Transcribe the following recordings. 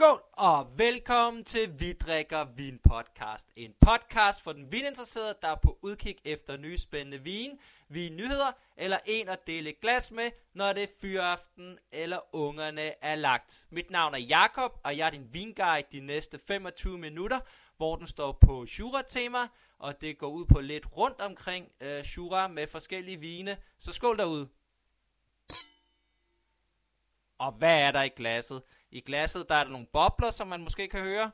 Skål og velkommen til Vi drikker vin podcast. En podcast for den vininteresserede, der er på udkig efter nye spændende vin, nyheder eller en at dele glas med, når det er fyraften eller ungerne er lagt. Mit navn er Jakob og jeg er din vinguide de næste 25 minutter, hvor den står på Jura-tema, og det går ud på lidt rundt omkring øh, Jura med forskellige vine. Så skål derude. Og hvad er der i glasset? I glasset der er der nogle bobler, som man måske kan høre.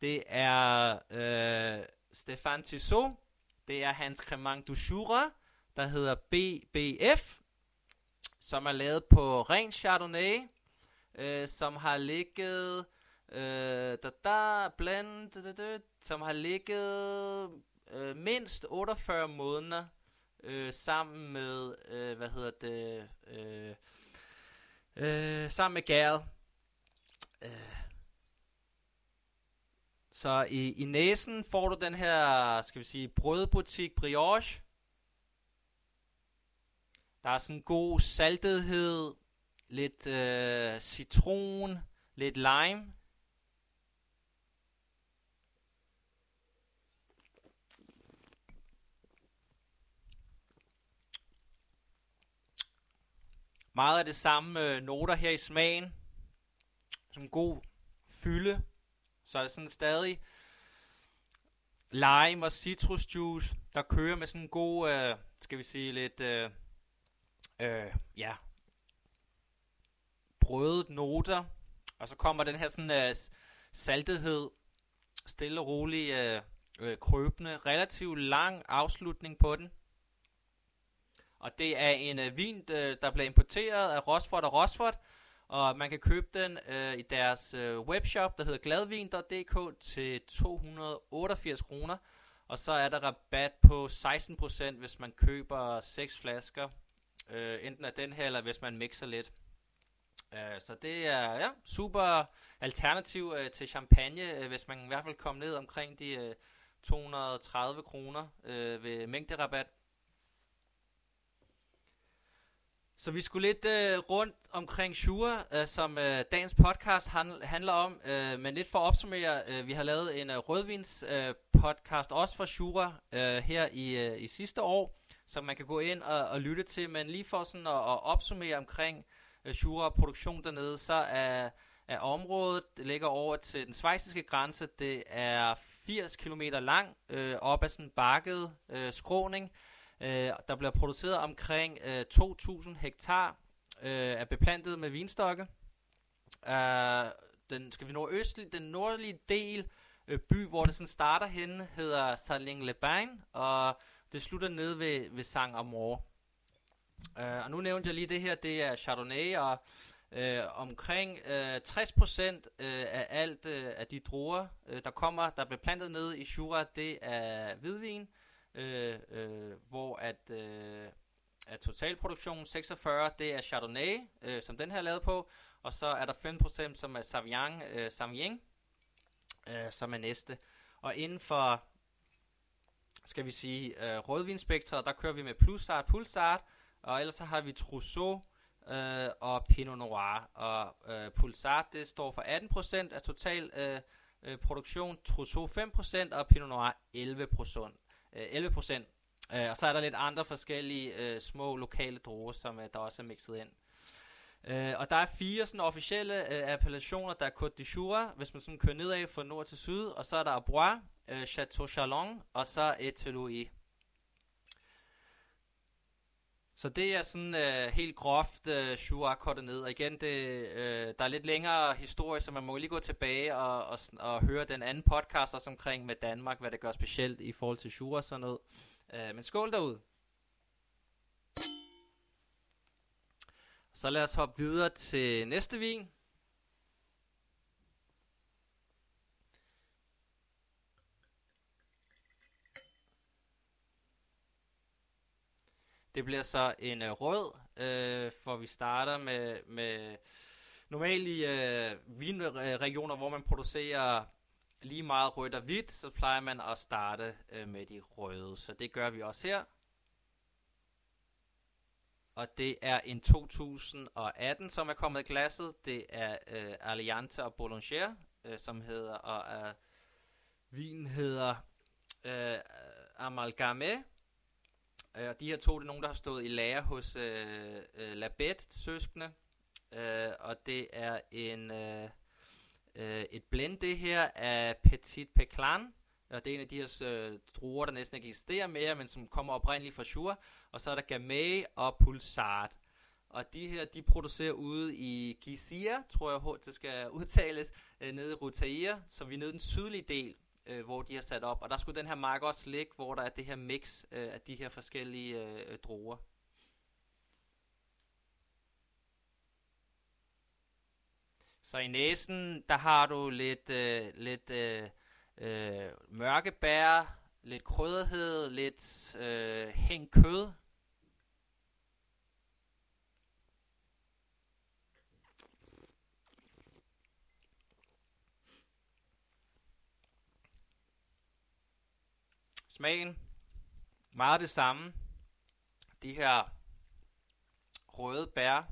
Det er øh, Stefan Tissot. Det er hans Cremant du Jura, der hedder BBF, som er lavet på ren Chardonnay, øh, som har ligget øh, da, da, blend, da, da, da, som har ligget øh, mindst 48 måneder øh, sammen med, øh, hvad hedder det, øh, øh, sammen med gæret. Øh. Så i, i næsen får du den her, skal vi sige, brødbutik brioche. Der er sådan en god saltethed, lidt øh, citron, lidt lime. Meget af det samme øh, noter her i smagen. Som god fylde. Så er det sådan stadig lime og citrusjuice, der kører med sådan en god, øh, skal vi sige, lidt, øh, øh, ja, brødet noter. Og så kommer den her sådan øh, saltethed, stille og rolig øh, øh, krøbende, relativt lang afslutning på den. Og det er en øh, vin, øh, der bliver importeret af Rosford og Rosford, og man kan købe den øh, i deres øh, webshop, der hedder gladvin.dk til 288 kroner. Og så er der rabat på 16%, hvis man køber 6 flasker. Øh, enten af den her, eller hvis man mixer lidt. Øh, så det er ja, super alternativ øh, til champagne, øh, hvis man i hvert fald kommer ned omkring de øh, 230 kroner øh, ved mængderabat. Så vi skulle lidt øh, rundt omkring Shure, øh, som øh, dagens podcast han, handler om. Øh, men lidt for at opsummere, øh, vi har lavet en øh, rødvins øh, podcast også for Shure øh, her i, øh, i sidste år, som man kan gå ind og, og lytte til. Men lige for sådan at, at opsummere omkring øh, Shure og produktion dernede, så er, er området, det ligger over til den svejsiske grænse, det er 80 km lang, øh, op ad sådan en bakket øh, skråning. Øh, Øh, der bliver produceret omkring øh, 2.000 hektar øh, er beplantet med vinstokke. Øh, den, skal vi nå østlig, den nordlige del øh, by, hvor det sådan starter henne, hedder saling le bain og det slutter ned ved, ved Sang Amor. Øh, og nu nævnte jeg lige det her, det er Chardonnay, og øh, omkring øh, 60% øh, af alt øh, af de druer, øh, der kommer, der bliver plantet ned i Jura, det er hvidvin, øh, øh, hvor at, øh, at totalproduktionen 46, det er Chardonnay, øh, som den her er lavet på, og så er der 5%, som er Sauvignon, øh, Sauvignon øh, som er næste. Og inden for, skal vi sige, øh, rødvinspektret, der kører vi med Plusart, Pulsart, og ellers så har vi Trousseau øh, og Pinot Noir. Og øh, Pulsart, det står for 18% af total øh, øh, produktion, Trousseau 5% og Pinot Noir 11%. Øh, 11 procent. Øh, og så er der lidt andre forskellige øh, små lokale druer, som øh, der også er mixet ind. Øh, og der er fire sådan officielle øh, appellationer. Der er Côte de Jura, hvis man sådan kører nedad fra nord til syd. Og så er der Abois, øh, Chateau Chalon, og så Eteloui. Så det er sådan øh, helt groft øh, Jura kortet ned. Og igen, det, øh, der er lidt længere historie, så man må lige gå tilbage og, og, og høre den anden podcast også omkring med Danmark, hvad det gør specielt i forhold til Jura og sådan noget. Øh, men skål derude. Så lad os hoppe videre til næste vin. Det bliver så en øh, rød, øh, for vi starter med, med normalt i øh, vinregioner, øh, hvor man producerer lige meget rødt og hvidt, så plejer man at starte øh, med de røde. Så det gør vi også her. og det er en 2018, som er kommet i glasset. Det er øh, Alliante og Boulanger, øh, som hedder, og øh, vinen hedder øh, Amalgame. Øh, og de her to, det er nogen, der har stået i lære hos øh, øh, Labette søskende. Øh, og det er en øh, øh, et blend det her af Petit Peclan, og det er en af de her øh, druer, der næsten ikke eksisterer mere, men som kommer oprindeligt fra Jura. Og så er der Gamay og Pulsart. Og de her, de producerer ude i Gizia, tror jeg, det skal udtales, øh, nede i Rutaia, som vi er nede i den sydlige del, øh, hvor de har sat op. Og der skulle den her mark også ligge, hvor der er det her mix øh, af de her forskellige øh, øh druer. Så i næsen, der har du lidt, øh, lidt øh, øh, mørke bær, lidt krydderhed, lidt øh, hængt kød. Smagen, meget det samme. De her røde bær,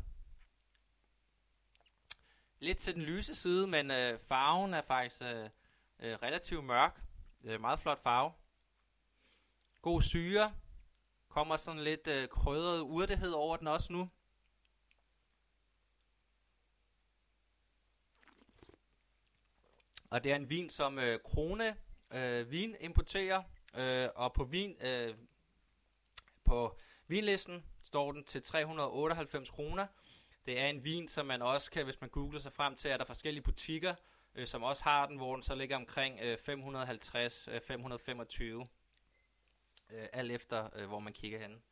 lidt til den lyse side, men øh, farven er faktisk øh, øh, relativt mørk. Øh, meget flot farve. God syre. Kommer sådan lidt øh, krydret urtehed over den også nu. Og det er en vin, som øh, Krone øh, Vin importerer. Øh, og på vin øh, på vinlisten står den til 398 kroner. Det er en vin, som man også kan, hvis man googler sig frem til, er der er forskellige butikker, øh, som også har den, hvor den så ligger omkring øh, 550-525, øh, øh, alt efter øh, hvor man kigger hen.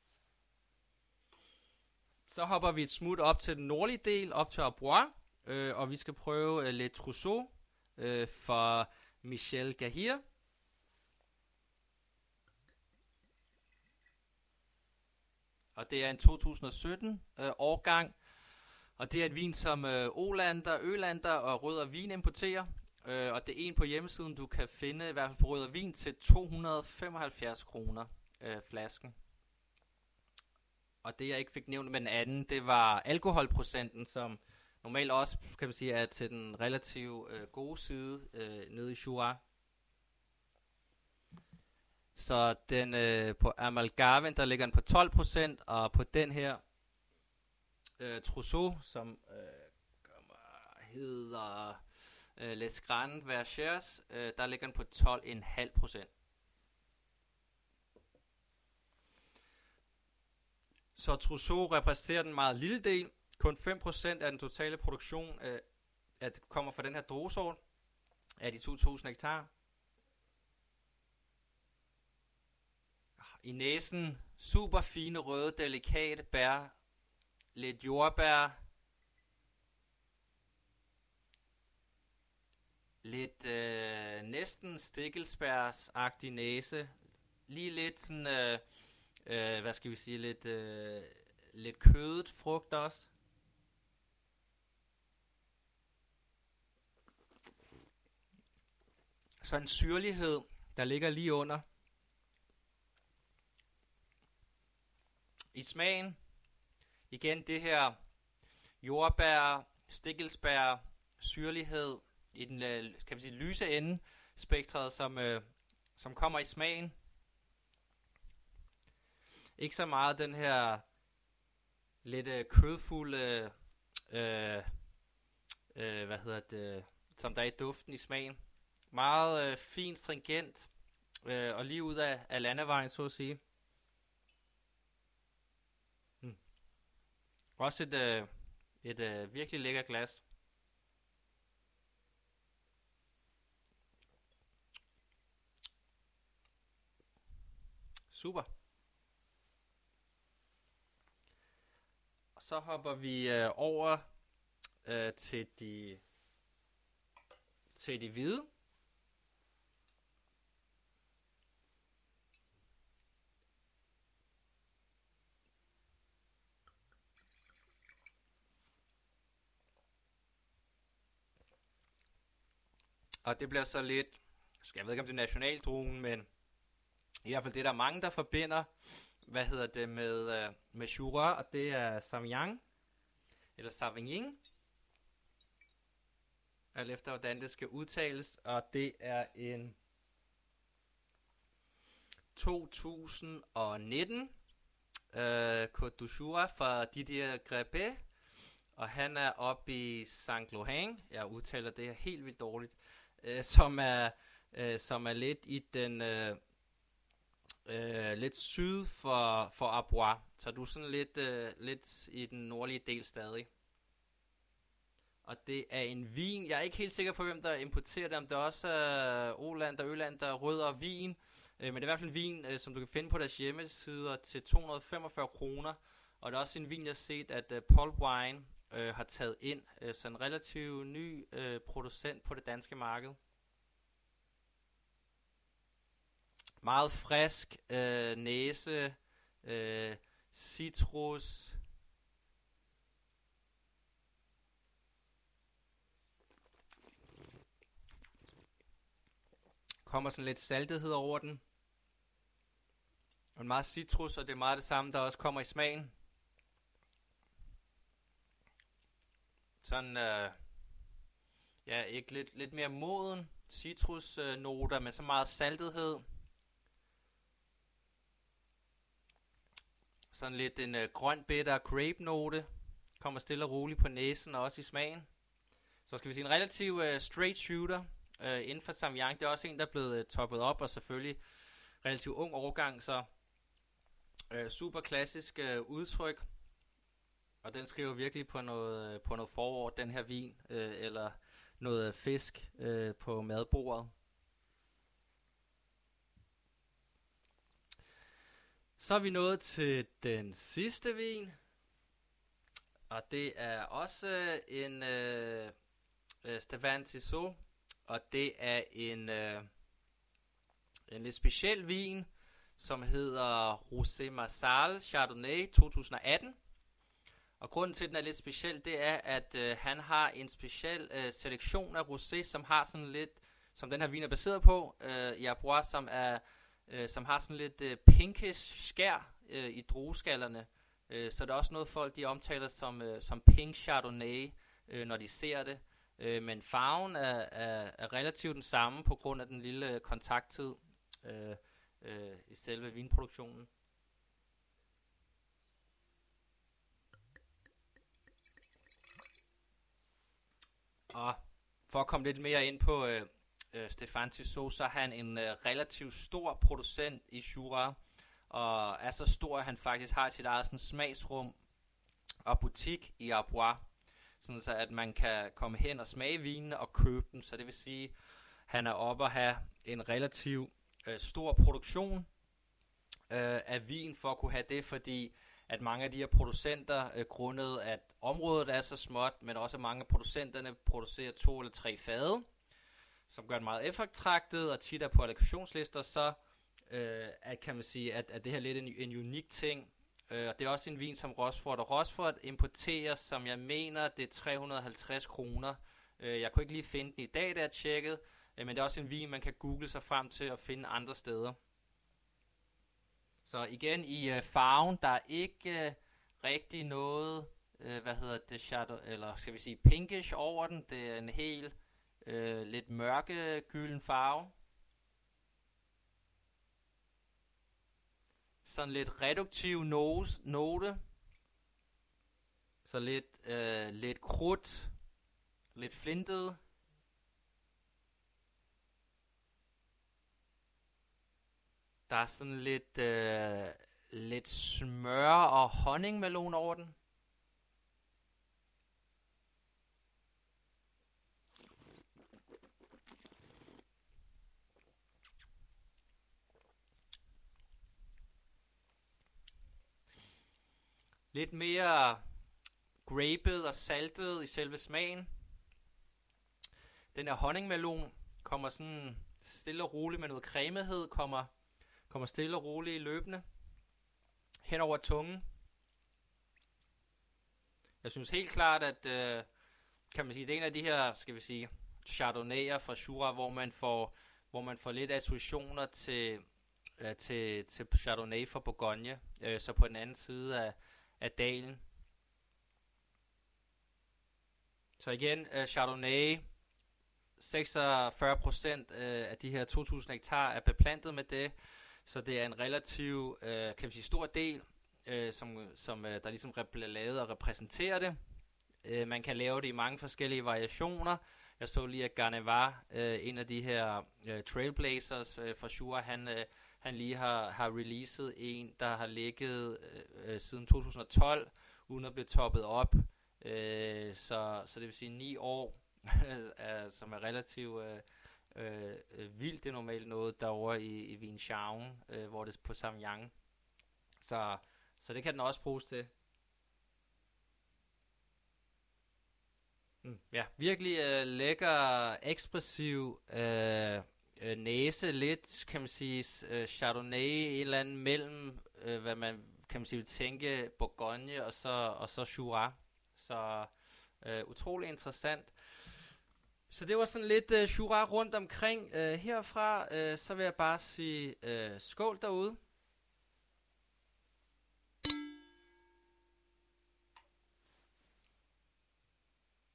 Så hopper vi et smut op til den nordlige del, op til Arbois, øh, og vi skal prøve øh, Le Trousseau øh, fra Michel Gahir. Og det er en 2017 øh, årgang, og det er et vin, som øh, Olander, Ølander og Rød og Vin importerer. Øh, og det er en på hjemmesiden, du kan finde, i hvert fald på Rød og Vin, til 275 kroner øh, flasken. Og det jeg ikke fik nævnt med den anden, det var alkoholprocenten, som normalt også kan man sige, er til den relativt øh, gode side øh, nede i Jura. Så den øh, på Amalgaven, der ligger den på 12%, og på den her øh, Trousseau, som øh, kommer, hedder øh, Les Grandes Vergers, øh, der ligger den på 12,5%. Så Trousseau repræsenterer den meget lille del. Kun 5% af den totale produktion øh, at kommer fra den her druesort af de 2.000 hektar. I næsen super fine røde, delikate bær, lidt jordbær, lidt øh, næsten stikkelsbærsagtig næse, lige lidt sådan, øh, øh, hvad skal vi sige, lidt, øh, lidt kødet frugt også. Så en syrlighed, der ligger lige under. I smagen, Igen det her jordbær, stikkelsbær, syrlighed i den øh, kan man sige, lyse ende spektret, som, øh, som kommer i smagen. Ikke så meget den her lidt øh, kødfulde, øh, øh, hvad hedder det, som der er i duften i smagen. Meget øh, fint, stringent, øh, og lige ud af, af landevejen, så at sige. Også et, øh, et øh, virkelig lækker glas. Super. Og så hopper vi øh, over øh, til de til de hvide. Og det bliver så lidt, jeg ved ikke om det er nationaldruen, men i hvert fald det, der er mange, der forbinder hvad hedder det, med, øh, med Jura, og det er Sauvignon, eller Sauvignon, alt efter hvordan det skal udtales, og det er en 2019 øh, Côte d'Azur fra Didier Grebe, og han er oppe i Saint Lohan, jeg udtaler det her helt vildt dårligt, øh, som er øh, som er lidt i den øh, øh, lidt syd for for Abois. så du er sådan lidt øh, lidt i den nordlige del stadig. Og det er en vin. Jeg er ikke helt sikker på, hvem der importerer det. Om det også øh, Oland og Øland, der rød vin. Øh, men det er i hvert fald en vin, øh, som du kan finde på deres hjemmesider til 245 kroner. Og det er også en vin, jeg har set, at øh, Paul Wine øh, har taget ind. Øh, så en relativt ny øh, producent på det danske marked. Meget frisk øh, næse, øh, citrus, kommer sådan lidt saltethed over den. Og en meget citrus, og det er meget det samme, der også kommer i smagen. Sådan, øh, ja, ikke lidt, lidt mere moden citrusnoter øh, med så meget saltethed. Sådan lidt en øh, grøn bitter grape note. Kommer stille og roligt på næsen og også i smagen. Så skal vi sige en relativ øh, straight shooter øh, inden for Samyang. Det er også en, der er blevet øh, toppet op, og selvfølgelig relativt ung overgang, så øh, super klassisk øh, udtryk. Og den skriver virkelig på noget, øh, på noget forår, den her vin, øh, eller noget fisk øh, på madbordet. Så er vi nået til den sidste vin. Og det er også øh, en øh, øh Tissot og det er en, øh, en lidt speciel vin, som hedder Rosé Marsal Chardonnay 2018. Og grunden til, at den er lidt speciel, det er, at øh, han har en speciel øh, selektion af rosé, som har sådan lidt, som den her vin er baseret på, øh, i Arbois, som, er, øh, som har sådan lidt øh, pinkish skær øh, i drueskallerne. Øh, så det er også noget, folk de omtaler som, øh, som pink Chardonnay, øh, når de ser det. Øh, men farven er, er, er relativt den samme på grund af den lille øh, kontakttid øh, øh, i selve vinproduktionen. Og for at komme lidt mere ind på øh, øh, Stefan Tissot, så er han en øh, relativt stor producent i Jura, og er så stor, at han faktisk har sit eget sådan, smagsrum og butik i Arbois sådan så at man kan komme hen og smage vinene og købe dem. Så det vil sige, at han er oppe at have en relativ øh, stor produktion øh, af vin for at kunne have det, fordi at mange af de her producenter, øh, grundet at området er så småt, men også mange af producenterne producerer to eller tre fade, som gør det meget eftertragtet og tit er på allokationslister, så øh, at, kan man sige, at, at det her er lidt en, en unik ting, Øh, og det er også en vin som Rosford. Og Rosford importerer, som jeg mener, det er 350 kroner. Øh, jeg kunne ikke lige finde den i dag, da jeg tjekkede. Øh, men det er også en vin, man kan google sig frem til og finde andre steder. Så igen i øh, farven, der er ikke øh, rigtig noget, øh, hvad hedder det, shadow, eller skal vi sige pinkish over den. Det er en helt øh, lidt mørke gylden farve. sådan lidt reduktiv nose, note. Så lidt, øh, lidt krudt, lidt flintet. Der er sådan lidt, øh, lidt smør og honningmelon over den. Lidt mere grapet og saltet i selve smagen. Den her honningmelon kommer sådan stille og roligt med noget cremehed, kommer, kommer stille og roligt løbende hen over tungen. Jeg synes helt klart, at øh, kan man sige, det er en af de her, skal vi sige, chardonnay'er fra Jura, hvor man får, hvor man får lidt associationer til, øh, til, til Chardonnay fra Bourgogne, øh, så på den anden side af, af dalen. Så igen, øh, Chardonnay, 46 procent øh, af de her 2.000 hektar er beplantet med det, så det er en relativ, øh, kan vi sige, stor del, øh, som, som øh, der ligesom bliver lavet og repræsenterer det. Øh, man kan lave det i mange forskellige variationer. Jeg så lige, at Garnevar, øh, en af de her øh, trailblazers øh, fra Shure, han, øh, han lige har, har releaset en, der har ligget øh, øh siden 2012, uden at blive toppet op. Øh, så, så det vil sige ni år, øh, som er relativt øh, øh, øh vildt. Det er normalt noget derovre i, i Vinschauen, øh, hvor det er på Samyang. Så, så det kan den også bruges til. Mm, ja, virkelig øh, lækker, ekspressiv øh, øh, næse, lidt kan man sige øh, Chardonnay, et eller andet mellem, øh, hvad man kan man sige, vil tænke Bourgogne og så, og så Jura. Så øh, utrolig interessant. Så det var sådan lidt øh, Jura rundt omkring. Øh, herfra, øh, så vil jeg bare sige øh, skål derude.